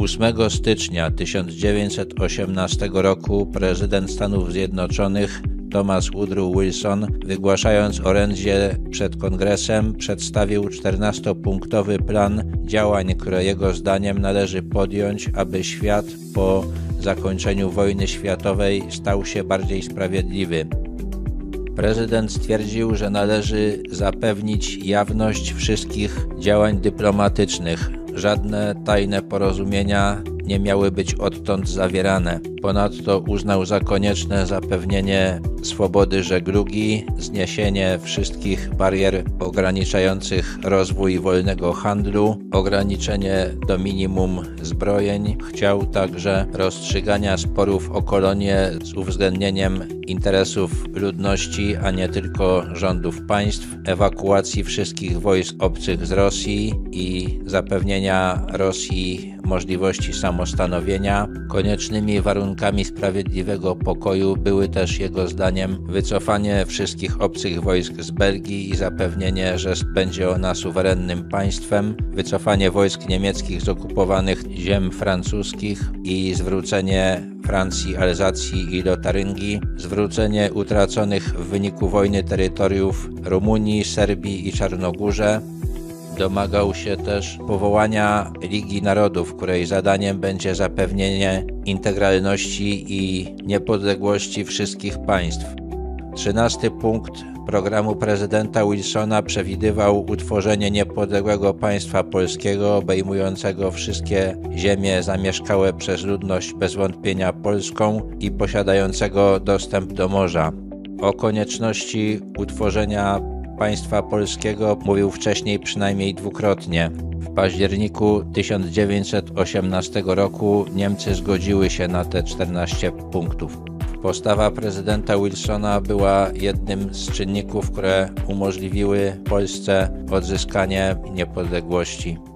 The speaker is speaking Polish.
8 stycznia 1918 roku prezydent Stanów Zjednoczonych Thomas Woodrow Wilson, wygłaszając orędzie przed kongresem, przedstawił 14-punktowy plan działań, które jego zdaniem należy podjąć, aby świat po zakończeniu wojny światowej stał się bardziej sprawiedliwy. Prezydent stwierdził, że należy zapewnić jawność wszystkich działań dyplomatycznych. Żadne tajne porozumienia nie miały być odtąd zawierane. Ponadto uznał za konieczne zapewnienie swobody żeglugi, zniesienie wszystkich barier ograniczających rozwój wolnego handlu, ograniczenie do minimum zbrojeń. Chciał także rozstrzygania sporów o kolonie z uwzględnieniem interesów ludności, a nie tylko rządów państw, ewakuacji wszystkich wojsk obcych z Rosji i zapewnienia Rosji możliwości samostanowienia. Koniecznymi warunkami sprawiedliwego pokoju były też jego wycofanie wszystkich obcych wojsk z Belgii i zapewnienie, że będzie ona suwerennym państwem, wycofanie wojsk niemieckich z okupowanych ziem francuskich i zwrócenie Francji, Alzacji i Lotaryngii, zwrócenie utraconych w wyniku wojny terytoriów Rumunii, Serbii i Czarnogórze, Domagał się też powołania Ligi Narodów, której zadaniem będzie zapewnienie integralności i niepodległości wszystkich państw. Trzynasty punkt programu prezydenta Wilsona przewidywał utworzenie niepodległego państwa polskiego obejmującego wszystkie ziemie zamieszkałe przez ludność bez wątpienia polską i posiadającego dostęp do morza. O konieczności utworzenia państwa polskiego mówił wcześniej przynajmniej dwukrotnie. W październiku 1918 roku Niemcy zgodziły się na te 14 punktów. Postawa prezydenta Wilsona była jednym z czynników, które umożliwiły Polsce odzyskanie niepodległości.